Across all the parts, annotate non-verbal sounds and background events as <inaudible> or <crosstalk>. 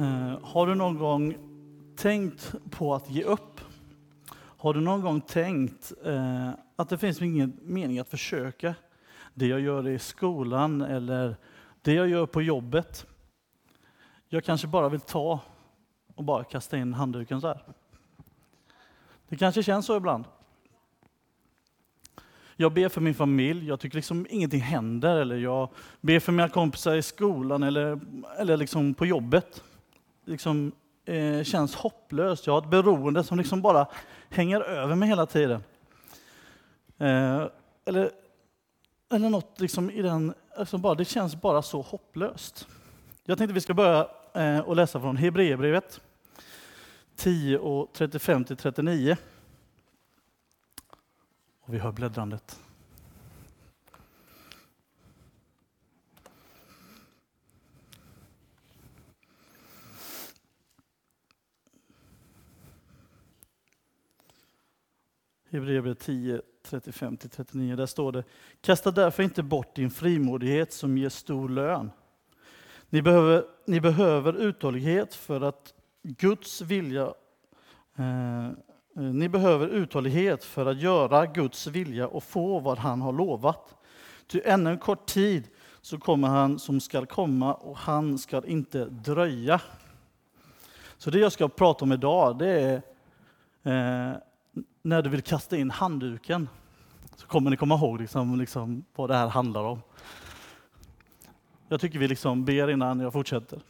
Eh, har du någon gång tänkt på att ge upp? Har du någon gång tänkt eh, att det finns ingen mening att försöka? Det jag gör i skolan eller det jag gör på jobbet. Jag kanske bara vill ta och bara kasta in handduken så här. Det kanske känns så ibland. Jag ber för min familj, jag tycker liksom ingenting händer. Eller jag ber för mina kompisar i skolan eller, eller liksom på jobbet. Liksom, eh, känns hopplöst. Jag har ett beroende som liksom bara hänger över mig hela tiden. Eh, eller, eller något liksom i den, alltså bara, det känns bara så hopplöst. Jag tänkte vi ska börja eh, och läsa från Hebreerbrevet 10 och 35 till 39. Och vi hör bläddrandet. Hebreerbrevet 10, 35-39. Där står det, kasta därför inte bort din frimodighet som ger stor lön. Ni behöver, ni behöver uthållighet för att Guds vilja eh, eh, ni behöver uthållighet för att göra Guds vilja och få vad han har lovat. Ty ännu en kort tid så kommer han som skall komma och han skall inte dröja. Så det jag ska prata om idag det är eh, när du vill kasta in handduken. Så kommer ni komma ihåg liksom, liksom, vad det här handlar om. Jag tycker vi liksom ber innan jag fortsätter.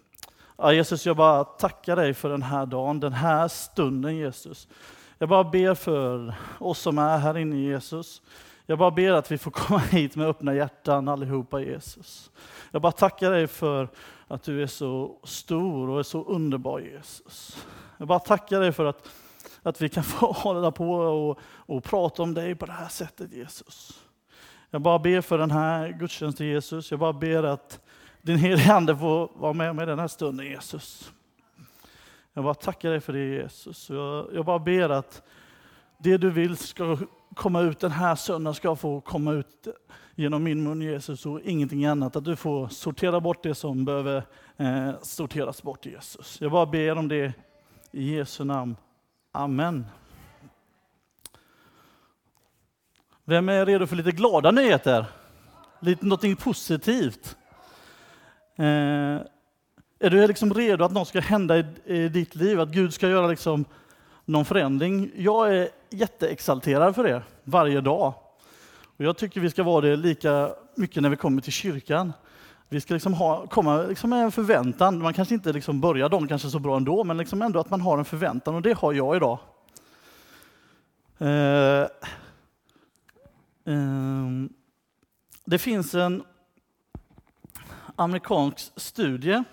Ja, Jesus, jag bara tackar dig för den här dagen, den här stunden Jesus. Jag bara ber för oss som är här inne Jesus. Jag bara ber att vi får komma <laughs> hit med öppna hjärtan allihopa Jesus. Jag bara tackar dig för att du är så stor och är så underbar Jesus. Jag bara tackar dig för att, att vi kan <laughs> få hålla på och, och prata om dig på det här sättet Jesus. Jag bara ber för den här gudstjänsten Jesus. Jag bara ber att din heliga Ande får vara med mig den här stunden Jesus. Jag bara tackar dig för det Jesus. Jag, jag bara ber att det du vill ska komma ut den här söndagen ska få komma ut genom min mun Jesus och ingenting annat. Att du får sortera bort det som behöver eh, sorteras bort Jesus. Jag bara ber om det i Jesu namn. Amen. Vem är redo för lite glada nyheter? Lite någonting positivt. Eh, är du liksom redo att något ska hända i, i ditt liv? Att Gud ska göra liksom någon förändring? Jag är jätteexalterad för det varje dag. Och jag tycker vi ska vara det lika mycket när vi kommer till kyrkan. Vi ska liksom ha, komma liksom med en förväntan. Man kanske inte liksom börjar dagen kanske så bra ändå, men liksom ändå att man har en förväntan och det har jag idag. Eh, eh, det finns en amerikansk studie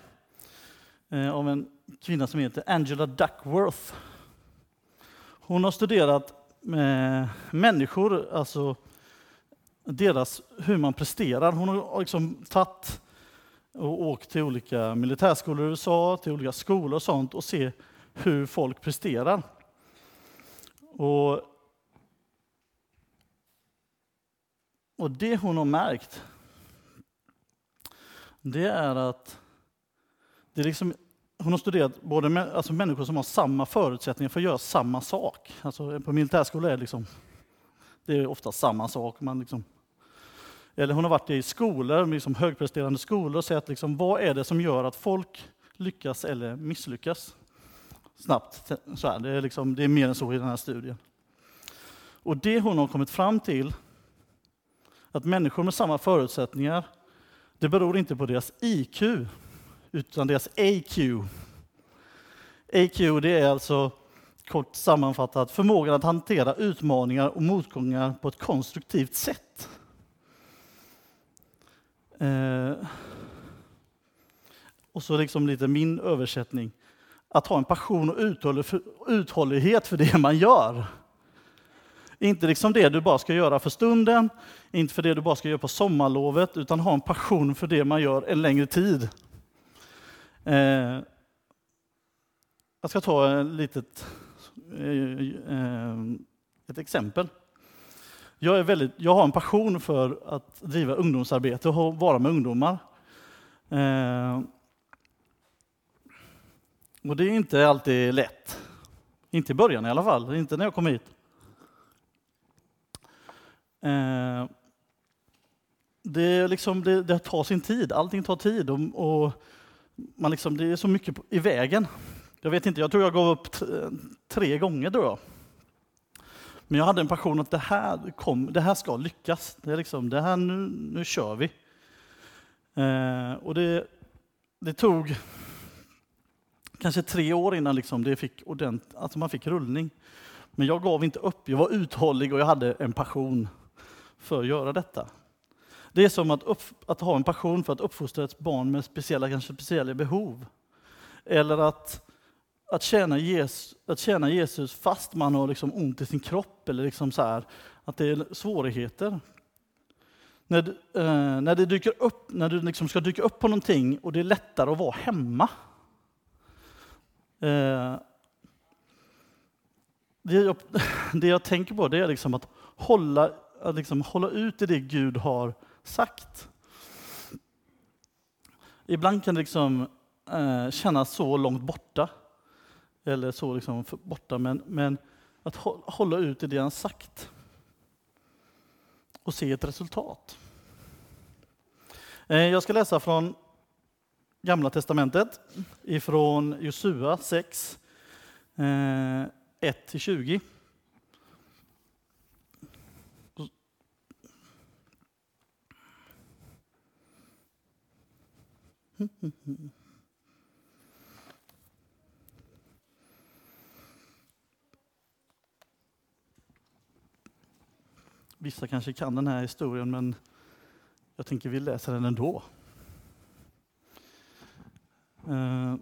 Eh, av en kvinna som heter Angela Duckworth. Hon har studerat eh, människor, alltså deras, hur man presterar. Hon har liksom tagit och åkt till olika militärskolor i USA, till olika skolor och sånt och se hur folk presterar. Och, och det hon har märkt, det är att det är liksom, hon har studerat både alltså människor som har samma förutsättningar för att göra samma sak. Alltså på militärskola är det, liksom, det är ofta samma sak. Man liksom, eller hon har varit i skolor, liksom högpresterande skolor och sett liksom, vad är det som gör att folk lyckas eller misslyckas snabbt. Så här, det, är liksom, det är mer än så i den här studien. Och det hon har kommit fram till, att människor med samma förutsättningar, det beror inte på deras IQ, utan deras AQ. AQ det är alltså kort sammanfattat förmågan att hantera utmaningar och motgångar på ett konstruktivt sätt. Eh, och så liksom lite min översättning. Att ha en passion och uthållighet för det man gör. Inte liksom det du bara ska göra för stunden, inte för det du bara ska göra på sommarlovet, utan ha en passion för det man gör en längre tid. Eh, jag ska ta ett litet eh, eh ett exempel. Jag, är väldigt, jag har en passion för att driva ungdomsarbete och vara med ungdomar. Eh, Och det är inte alltid lätt. Inte i början i alla fall, inte när jag kom hit. Eh, det, liksom, det, det tar sin tid, allting tar tid och, och man liksom, det är så mycket i vägen. Jag vet inte, jag tror jag gav upp tre gånger tror jag. Men jag hade en passion att det här, kom, det här ska lyckas. Det, är liksom, det här, nu, nu kör vi. Eh, och det, det tog kanske tre år innan liksom det fick ordent, alltså man fick rullning. Men jag gav inte upp, jag var uthållig och jag hade en passion för att göra detta. Det är som att, upp, att ha en passion för att uppfostra ett barn med speciella, kanske speciella behov. Eller att, att, tjäna Jesus, att tjäna Jesus fast man har liksom ont i sin kropp eller liksom så här, att det är svårigheter. När, eh, när, det dyker upp, när du liksom ska dyka upp på någonting och det är lättare att vara hemma. Eh, det, jag, <laughs> det jag tänker på det är liksom att hålla, att liksom hålla ut i det Gud har sagt. Ibland kan det liksom, eh, kännas så långt borta, eller så liksom borta, men, men att hålla ut i det han sagt och se ett resultat. Eh, jag ska läsa från Gamla Testamentet, ifrån Josua 6, 1-20. Eh, Vissa kanske kan den här historien, men jag tänker vi läser den ändå. Eh,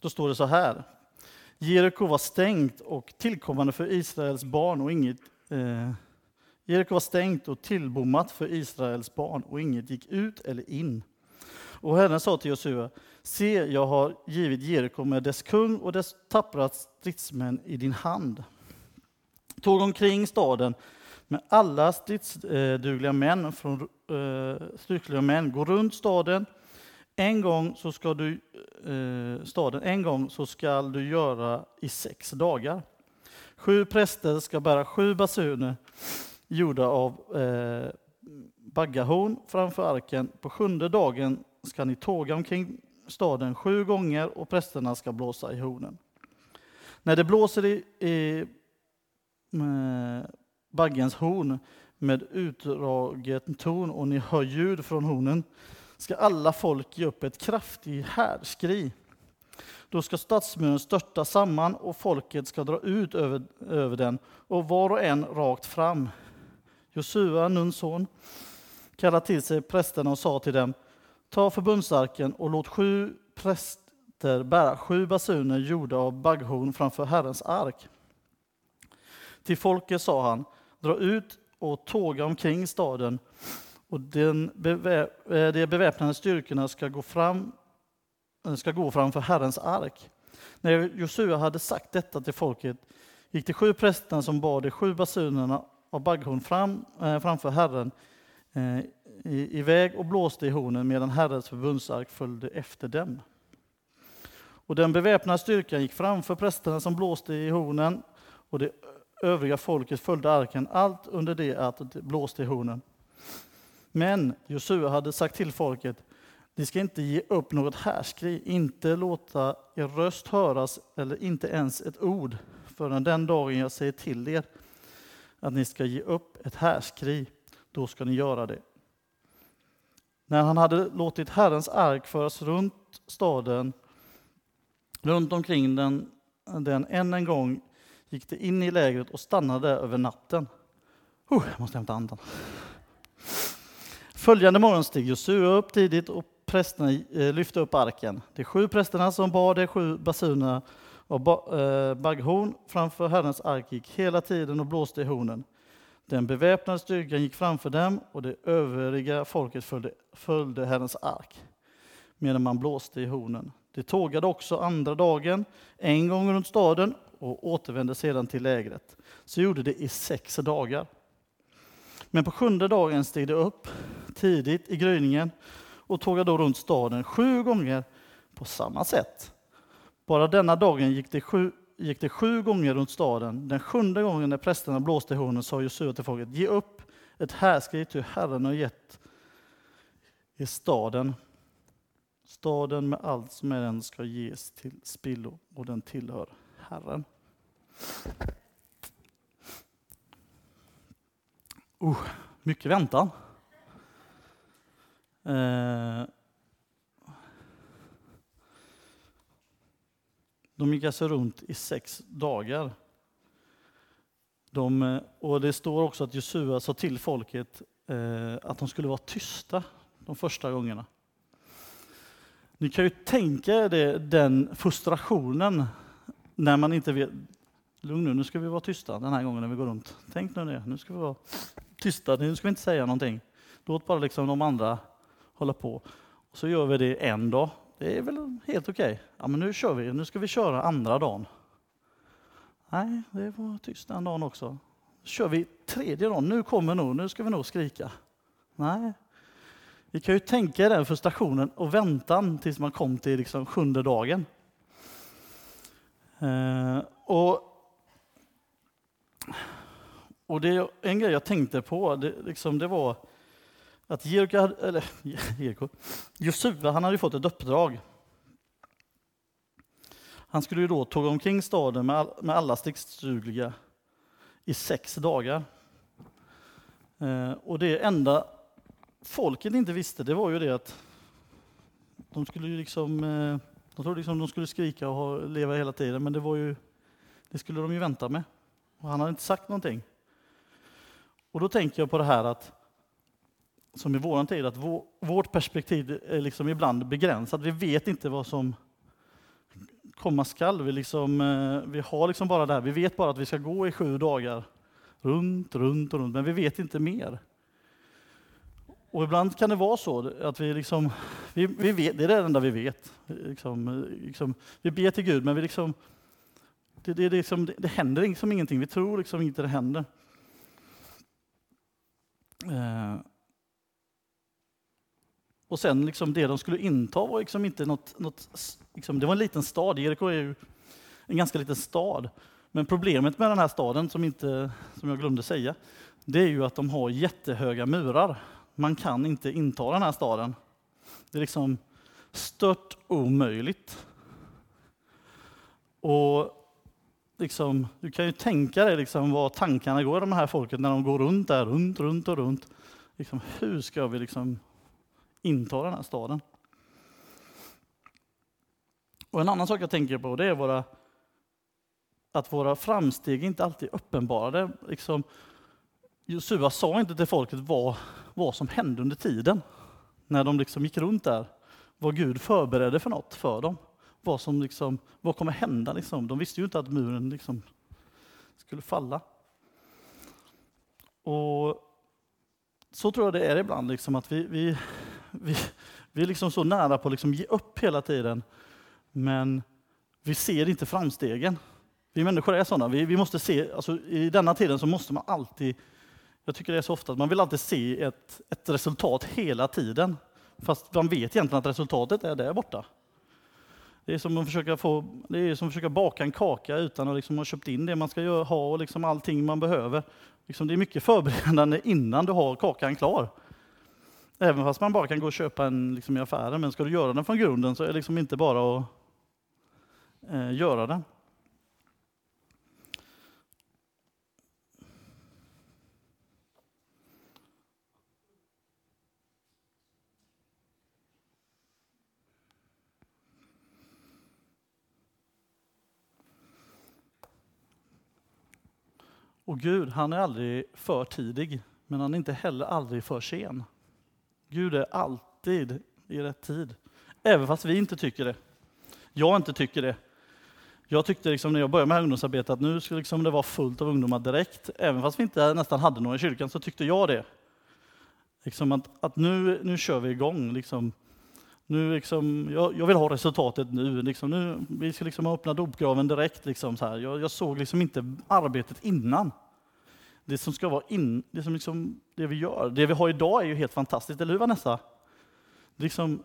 då står det så här. Jeriko var stängt och tillkommande för Israels barn och inget eh, Jeriko var stängt och tillbommat för Israels barn och inget gick ut eller in. Och Herren sa till Josua, se, jag har givit Jeriko med dess kung och dess tappra stridsmän i din hand. Tog omkring staden med alla stridsdugliga män från eh, män, gå runt staden. En gång så ska du, eh, staden, en gång så skall du göra i sex dagar. Sju präster ska bära sju basuner gjorda av eh, baggahorn framför arken. På sjunde dagen ska ni tåga omkring staden sju gånger och prästerna ska blåsa i hornen. När det blåser i, i baggens horn med utdragen ton och ni hör ljud från hornen ska alla folk ge upp ett kraftigt härskri. Då ska stadsmuren störta samman och folket ska dra ut över, över den och var och en rakt fram. Josua, Nuns son, kallade till sig prästerna och sa till dem Ta förbundsarken och låt sju präster bära sju basuner gjorda av bagghorn framför Herrens ark. Till folket sa han, dra ut och tåga omkring staden och den bevä eh, de beväpnade styrkorna ska gå, fram, eh, ska gå framför Herrens ark. När Josua hade sagt detta till folket gick de sju prästerna som bar de sju basunerna av bagghorn fram, eh, framför Herren eh, i, iväg och blåste i hornen medan Herrens förbundsark följde efter dem. Och den beväpnade styrkan gick framför prästerna som blåste i hornen och de övriga folket följde arken, allt under det att det blåste i hornen. Men Josua hade sagt till folket, ni ska inte ge upp något härskri, inte låta er röst höras eller inte ens ett ord förrän den dagen jag säger till er att ni ska ge upp ett härskri, då ska ni göra det. När han hade låtit Herrens ark föras runt staden, runt omkring den, den än en gång gick de in i lägret och stannade över natten. Oh, jag måste hämta andan. Följande morgon steg Josua upp tidigt och prästerna eh, lyfte upp arken. De sju prästerna som bar de sju basunerna och eh, baghorn bagghorn framför Herrens ark gick hela tiden och blåste i hornen. Den beväpnade styrkan gick framför dem och det övriga folket följde, följde Herrens ark medan man blåste i hornen. De tågade också andra dagen en gång runt staden och återvände sedan till lägret. Så gjorde de i sex dagar. Men på sjunde dagen steg de upp tidigt i gryningen och tågade då runt staden sju gånger på samma sätt. Bara denna dagen gick det sju, gick det sju gånger runt staden. Den sjunde gången när prästerna blåste i hornen sa Josua till folket, ge upp ett härskri till Herren har gett i staden. Staden med allt som är den ska ges till spillo och den tillhör Herren. Oh, mycket väntan. Eh, de gick alltså runt i sex dagar. De, eh, och det står också att Josua sa till folket eh, att de skulle vara tysta de första gångerna. Ni kan ju tänka er den frustrationen när man inte vet. Lugn nu, nu ska vi vara tysta den här gången när vi går runt. Tänk nu det, nu ska vi vara tysta, nu ska vi inte säga någonting. Låt bara liksom de andra hålla på. Och så gör vi det en dag. Det är väl helt okej. Okay. Ja, men nu kör vi, nu ska vi köra andra dagen. Nej, det var tyst den dagen också. kör vi tredje dagen, nu kommer nog, nu ska vi nog skrika. Nej. Vi kan ju tänka den frustrationen och väntan tills man kom till liksom sjunde dagen. Eh, och, och det, en grej jag tänkte på, det, liksom, det var att Jeriko, eller <laughs> Jeriko, Josua han hade fått ett uppdrag. Han skulle ju då tåga omkring staden med, all, med alla stridsdugliga i sex dagar. Eh, och det enda folket inte visste, det var ju det att de skulle ju liksom, eh, de trodde liksom de skulle skrika och leva hela tiden, men det var ju, det skulle de ju vänta med. Och han hade inte sagt någonting. Och då tänker jag på det här att som i vår tid, att vårt perspektiv är liksom ibland begränsat. Vi vet inte vad som komma skall. Vi, liksom, eh, vi har liksom bara det här, vi vet bara att vi ska gå i sju dagar runt, runt och runt, men vi vet inte mer. Och ibland kan det vara så att vi liksom, vi, vi vet, det är det enda vi vet. Liksom, liksom, vi ber till Gud, men vi liksom, det, det, det, liksom, det, det händer liksom ingenting. Vi tror liksom inte det händer. Eh, och sen liksom det de skulle inta var liksom inte något, något liksom, det var en liten stad. Jeriko är ju en ganska liten stad. Men problemet med den här staden, som, inte, som jag glömde säga, det är ju att de har jättehöga murar. Man kan inte inta den här staden. Det är liksom stört omöjligt. Och liksom, du kan ju tänka dig liksom vad tankarna går i de här folket när de går runt där, runt, runt och runt. Liksom, hur ska vi liksom inta den här staden. Och En annan sak jag tänker på det är våra, att våra framsteg inte alltid är uppenbarade. Liksom, Josua sa inte till folket vad, vad som hände under tiden, när de liksom gick runt där. Vad Gud förberedde för något för dem. Vad, som liksom, vad kommer hända? Liksom. De visste ju inte att muren liksom skulle falla. Och Så tror jag det är ibland, liksom, att vi, vi, vi, vi är liksom så nära på att liksom ge upp hela tiden, men vi ser inte framstegen. Vi människor är sådana. Vi, vi måste se, alltså, I denna tiden så måste man alltid, jag tycker det är så ofta, att man vill alltid se ett, ett resultat hela tiden. Fast man vet egentligen att resultatet är där borta. Det är som att försöka, få, det är som att försöka baka en kaka utan att liksom ha köpt in det man ska ha och liksom allting man behöver. Liksom det är mycket förberedande innan du har kakan klar. Även fast man bara kan gå och köpa en liksom, i affären, men ska du göra den från grunden så är det liksom inte bara att eh, göra den. Och Gud, han är aldrig för tidig, men han är inte heller aldrig för sen. Gud är alltid i rätt tid. Även fast vi inte tycker det. Jag inte tycker det. Jag tyckte liksom när jag började med ungdomsarbete att nu skulle liksom det vara fullt av ungdomar direkt. Även fast vi inte nästan hade några i kyrkan så tyckte jag det. Liksom att, att nu, nu kör vi igång. Liksom. Nu liksom, jag, jag vill ha resultatet nu. Liksom, nu vi ska liksom öppna dopgraven direkt. Liksom, så här. Jag, jag såg liksom inte arbetet innan det som ska vara in, det, som liksom, det vi gör, det vi har idag är ju helt fantastiskt, eller hur Vanessa? Liksom,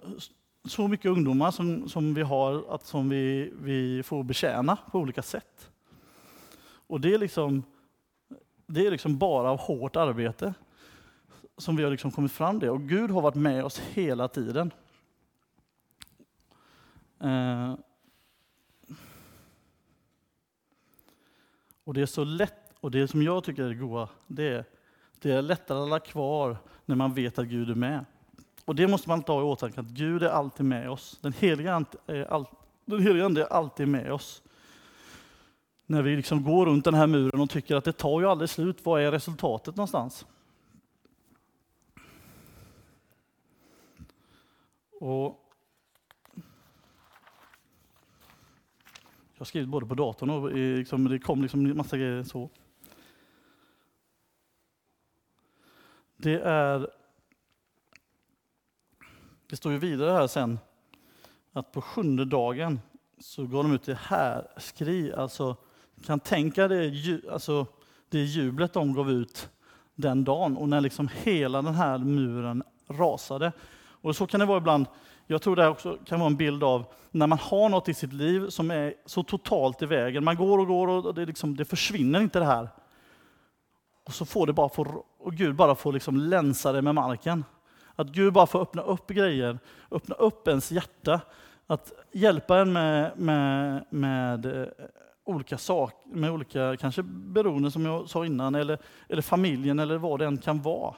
så mycket ungdomar som, som vi har, att, som vi, vi får betjäna på olika sätt. Och det är liksom, det är liksom bara av hårt arbete som vi har liksom kommit fram det. Och Gud har varit med oss hela tiden. Eh, och det är så lätt, och det som jag tycker är det goda, det är, det är lättare att hålla kvar när man vet att Gud är med. Och det måste man ta i åtanke, att Gud är alltid med oss. Den heliga är, all, den heliga ande är alltid med oss. När vi liksom går runt den här muren och tycker att det tar ju aldrig slut, vad är resultatet någonstans? Och jag har skrivit både på datorn och liksom, det kom liksom massa grejer så. Det är det står ju vidare här sen att på sjunde dagen så går de ut i härskri. Alltså, kan tänka det, alltså, det jublet de gav ut den dagen och när liksom hela den här muren rasade. Och så kan det vara ibland. Jag tror det också kan vara en bild av när man har något i sitt liv som är så totalt i vägen. Man går och går och det, liksom, det försvinner inte det här. Och så får det bara få, och Gud bara får liksom länsa det med marken. Att Gud bara får öppna upp grejer, öppna upp ens hjärta. Att hjälpa en med, med, med eh, olika saker, med olika kanske beroenden som jag sa innan, eller, eller familjen eller vad det än kan vara.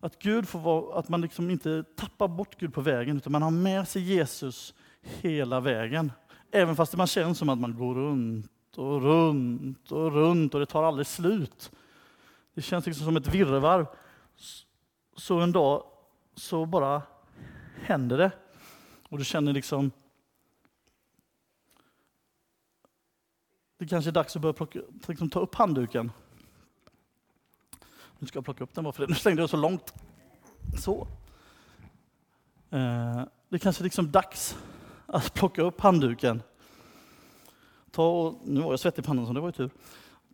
Att, Gud får vara, att man liksom inte tappar bort Gud på vägen, utan man har med sig Jesus hela vägen. Även fast man känner som att man går runt och runt och runt och det tar aldrig slut. Det känns liksom som ett virrvarr så en dag så bara händer det. Och du känner liksom, det kanske är dags att börja plocka, liksom ta upp handduken. Nu ska jag plocka upp den bara för det. Nu slängde jag så långt. Så. Eh, det kanske är liksom dags att plocka upp handduken. Ta, nu var jag svettig i pannan så det var ju tur.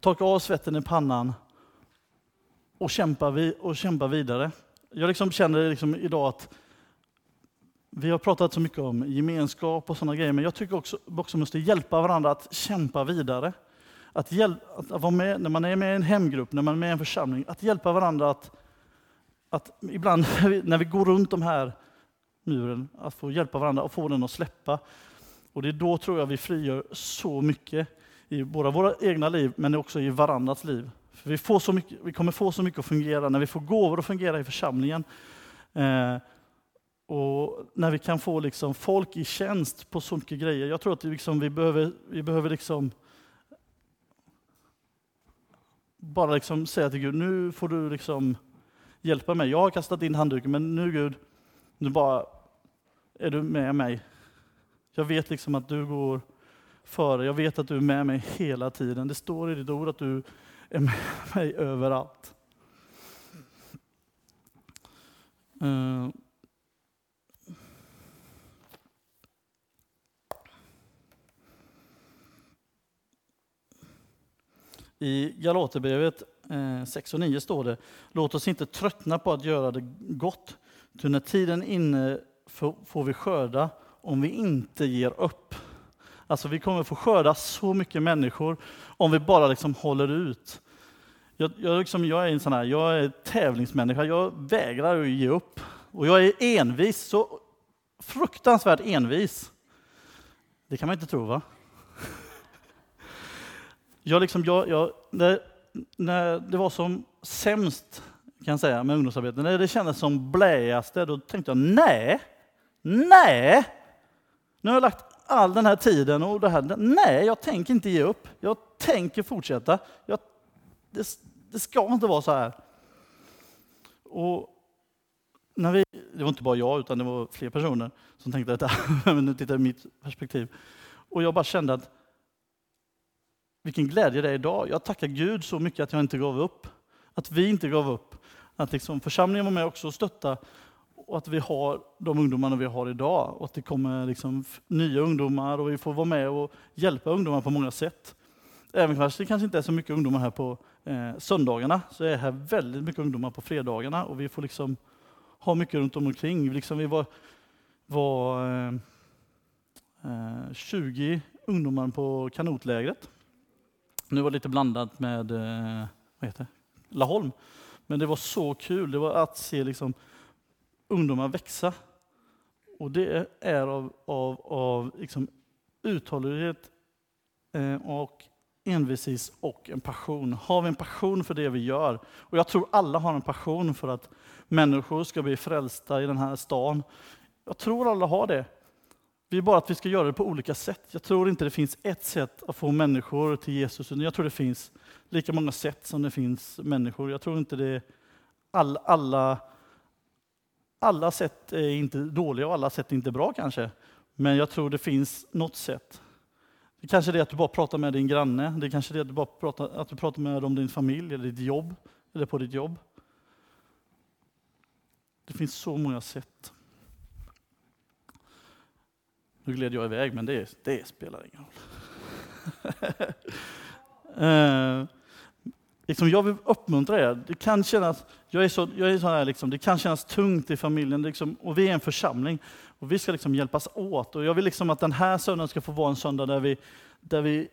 Torka av svetten i pannan och kämpa, vi, och kämpa vidare. Jag liksom känner liksom idag att vi har pratat så mycket om gemenskap och sådana grejer, men jag tycker också att vi måste hjälpa varandra att kämpa vidare. Att, hjäl att vara med, när man är med i en hemgrupp, när man är med i en församling, att hjälpa varandra att, att ibland <laughs> när vi, när vi går runt de här muren, att få hjälpa varandra och få den att släppa. Och det är då tror jag vi frigör så mycket i både våra egna liv, men också i varandras liv. För vi, får så mycket, vi kommer få så mycket att fungera när vi får gåvor att fungera i församlingen. Eh, och när vi kan få liksom folk i tjänst på så mycket grejer. Jag tror att liksom vi behöver, vi behöver liksom bara liksom säga till Gud, nu får du liksom hjälpa mig. Jag har kastat in handduken, men nu Gud, nu bara är du med mig. Jag vet liksom att du går före. Jag vet att du är med mig hela tiden. Det står i ditt ord att du är med mig överallt. Eh, I Galaterbrevet eh, 6 och 9 står det, låt oss inte tröttna på att göra det gott, ty när tiden är inne får vi skörda om vi inte ger upp. Alltså vi kommer få skörda så mycket människor om vi bara liksom håller ut. Jag, jag, liksom, jag är en sån här, jag är tävlingsmänniska, jag vägrar att ge upp. Och jag är envis, så fruktansvärt envis. Det kan man inte tro va? Jag liksom, jag, jag, när, när det var som sämst kan jag säga, med ungdomsarbete, när det kändes som bläaste, då tänkte jag nej, nej, nu har jag lagt all den här tiden och det här. Nej, jag tänker inte ge upp. Jag tänker fortsätta. Jag, det, det ska inte vara så här. Och när vi, det var inte bara jag, utan det var fler personer som tänkte detta, <laughs> men nu tittar jag mitt perspektiv. Och jag bara kände att vilken glädje det är idag. Jag tackar Gud så mycket att jag inte gav upp. Att vi inte gav upp. Att liksom församlingen var med också och stöttade och att vi har de ungdomarna vi har idag och att det kommer liksom nya ungdomar och vi får vara med och hjälpa ungdomar på många sätt. Även fast det kanske inte är så mycket ungdomar här på eh, söndagarna så är det här väldigt mycket ungdomar på fredagarna och vi får liksom ha mycket runt omkring. Liksom vi var, var eh, eh 20 ungdomar på kanotlägret. Nu var det lite blandat med eh, vad heter det? Laholm. Men det var så kul. Det var att se liksom, ungdomar växa. Och det är av, av, av liksom, uthållighet eh, och envishet och en passion. Har vi en passion för det vi gör, och jag tror alla har en passion för att människor ska bli frälsta i den här stan. Jag tror alla har det. Det är bara att vi ska göra det på olika sätt. Jag tror inte det finns ett sätt att få människor till Jesus. Jag tror det finns lika många sätt som det finns människor. Jag tror inte det all, alla, alla sätt är inte dåliga och alla sätt är inte bra kanske. Men jag tror det finns något sätt. Det kanske är det att du bara pratar med din granne. Det kanske är det att du bara pratar, att du pratar med om din familj eller ditt jobb. Eller på ditt jobb. Det finns så många sätt. Nu gled jag iväg, men det, det spelar ingen roll. <laughs> eh, liksom jag vill uppmuntra er. Det kan kännas, jag är så, jag är så här liksom, det kan kännas tungt i familjen, liksom, och vi är en församling. Och vi ska liksom hjälpas åt. Och jag vill liksom att den här söndagen ska få vara en söndag där vi, där vi,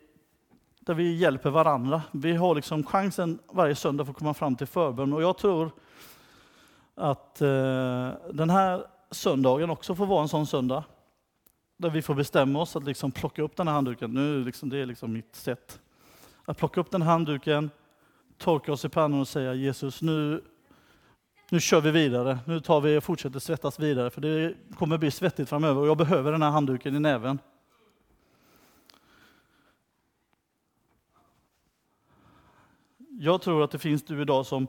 där vi hjälper varandra. Vi har liksom chansen varje söndag för att komma fram till förbön. Och jag tror att eh, den här söndagen också får vara en sån söndag där vi får bestämma oss att liksom plocka upp den här handduken. Nu liksom, det är liksom mitt sätt. Att plocka upp den här handduken, torka oss i pannan och säga Jesus, nu, nu kör vi vidare. Nu tar vi och fortsätter svettas vidare, för det kommer bli svettigt framöver och jag behöver den här handduken i näven. Jag tror att det finns du idag som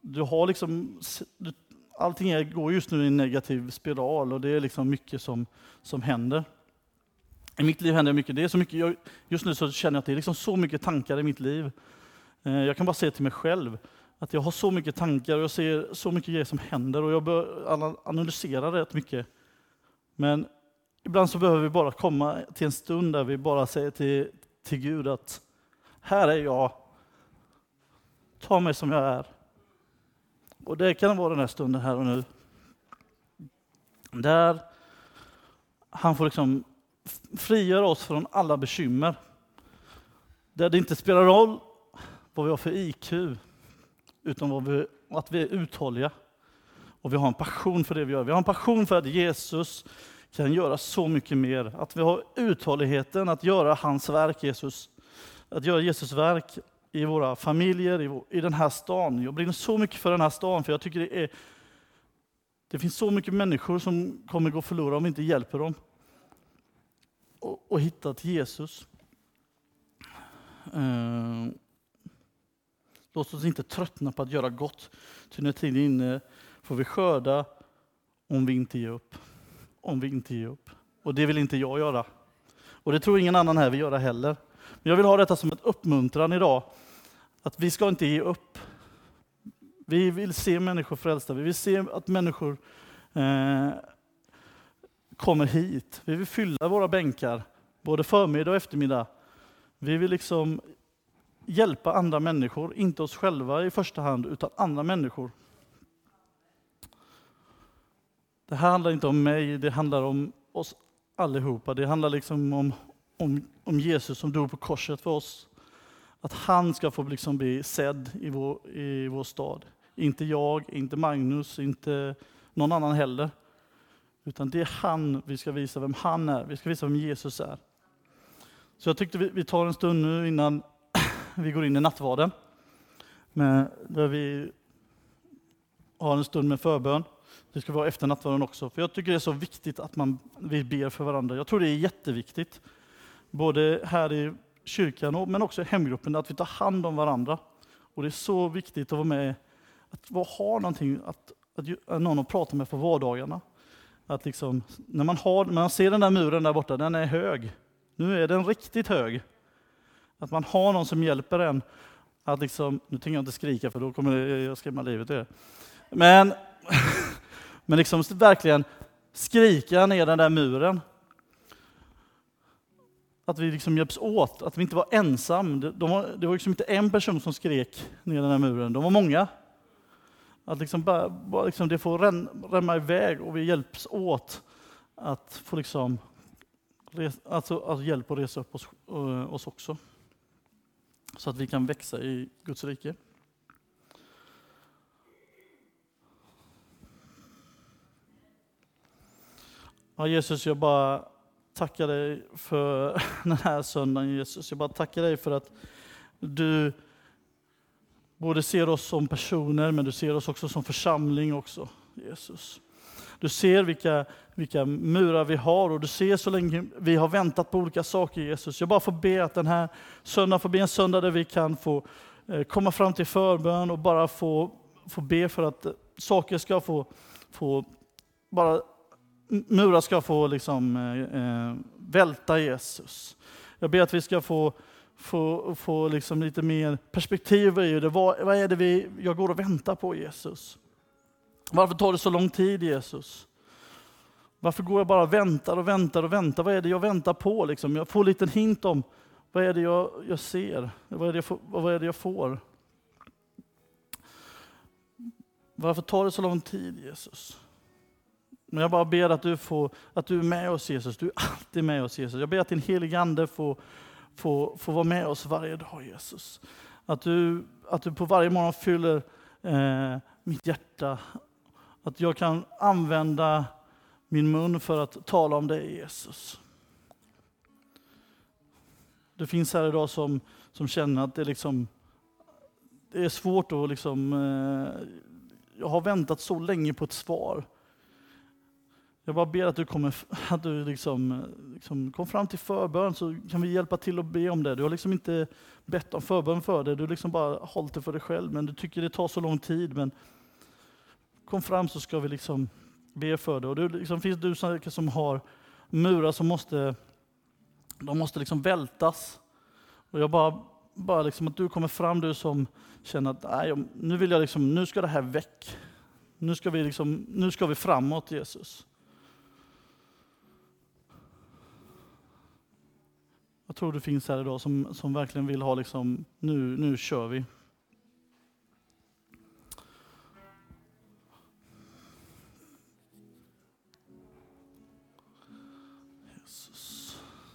du har liksom, du, allting är, går just nu i en negativ spiral och det är liksom mycket som, som händer. I mitt liv händer mycket. Det är så mycket jag, just nu så känner jag att det är liksom så mycket tankar i mitt liv. Eh, jag kan bara se till mig själv att jag har så mycket tankar och jag ser så mycket grejer som händer och jag bör analysera rätt mycket. Men ibland så behöver vi bara komma till en stund där vi bara säger till, till Gud att här är jag, ta mig som jag är. Och det kan vara den här stunden här och nu. Där han får liksom frigöra oss från alla bekymmer. Där det inte spelar roll vad vi har för IQ, utan vad vi, att vi är uthålliga. Och vi har en passion för det vi gör. Vi har en passion för att Jesus kan göra så mycket mer. Att vi har uthålligheten att göra hans verk, Jesus. Att göra Jesus verk i våra familjer, i, vår, i den här stan. Jag brinner så mycket för den här stan, för jag tycker det är det finns så mycket människor som kommer gå förlorade om vi inte hjälper dem och, och hitta till Jesus. Eh, låt oss inte tröttna på att göra gott, ty när tiden är inne får vi skörda om vi inte ger upp. Om vi inte ger upp. Och det vill inte jag göra. Och det tror ingen annan här vill göra heller. Men jag vill ha detta som ett uppmuntran idag, att vi ska inte ge upp. Vi vill se människor frälsta, vi vill se att människor eh, kommer hit. Vi vill fylla våra bänkar, både förmiddag och eftermiddag. Vi vill liksom hjälpa andra människor, inte oss själva i första hand, utan andra människor. Det här handlar inte om mig, det handlar om oss allihopa. Det handlar liksom om, om, om Jesus som dog på korset för oss. Att han ska få liksom bli sedd i vår, i vår stad. Inte jag, inte Magnus, inte någon annan heller. Utan det är han vi ska visa vem han är. Vi ska visa vem Jesus är. Så jag tyckte vi, vi tar en stund nu innan <clears throat> vi går in i nattvarden. Med, där vi har en stund med förbön. Det ska vara efter nattvarden också. För jag tycker det är så viktigt att man, vi ber för varandra. Jag tror det är jätteviktigt. Både här i kyrkan och, men också i hemgruppen, att vi tar hand om varandra. Och det är så viktigt att vara med, att ha någonting, att, att, någon att prata med på vardagarna. Att liksom, när, man har, när man ser den där muren där borta, den är hög. Nu är den riktigt hög. Att man har någon som hjälper en att liksom, nu tänker jag inte skrika för då kommer jag skrämma livet ur er. Men, <laughs> men liksom verkligen skrika ner den där muren. Att vi liksom hjälps åt, att vi inte var ensam. Det, de var, det var liksom inte en person som skrek ner den här muren, de var många. Att liksom bara, bara liksom det får rämma iväg och vi hjälps åt att få liksom, alltså, alltså hjälp att resa upp oss, uh, oss också. Så att vi kan växa i Guds rike. Ja, Jesus, jag bara tacka dig för <laughs> den här söndagen Jesus. Jag bara tackar dig för att du både ser oss som personer, men du ser oss också som församling också, Jesus. Du ser vilka, vilka murar vi har och du ser så länge vi har väntat på olika saker Jesus. Jag bara får be att den här söndagen får bli en söndag där vi kan få eh, komma fram till förbön och bara få, få be för att saker ska få, få bara murar ska få liksom, eh, eh, välta Jesus. Jag ber att vi ska få, få, få liksom lite mer perspektiv i det. Vad, vad är det vi, jag går och väntar på Jesus? Varför tar det så lång tid Jesus? Varför går jag bara och väntar och väntar och väntar? Vad är det jag väntar på? Liksom? Jag får en liten hint om vad är det jag, jag ser? Vad är det jag, får, vad är det jag får? Varför tar det så lång tid Jesus? Men jag bara ber att du, får, att du är med oss Jesus, du är alltid med oss Jesus. Jag ber att din helige Ande får, får, får vara med oss varje dag Jesus. Att du, att du på varje morgon fyller eh, mitt hjärta. Att jag kan använda min mun för att tala om dig Jesus. Det finns här idag som, som känner att det, liksom, det är svårt att liksom, eh, jag har väntat så länge på ett svar. Jag bara ber att du, kommer, <laughs> att du liksom, eh, liksom kom fram till förbön så kan vi hjälpa till att be om det. Du har liksom inte bett om förbön för det, du har liksom bara hållit det för dig själv. Men du tycker det tar så lång tid. Men kom fram så ska vi liksom be för det. Och det liksom, finns du som har murar som måste, de måste liksom vältas. Och jag bara, bara liksom att du kommer fram, du som känner att nej, nu, vill jag liksom, nu ska det här väck. Nu ska vi, liksom, nu ska vi framåt Jesus. Jag tror det finns här idag som, som verkligen vill ha liksom, nu, nu kör vi.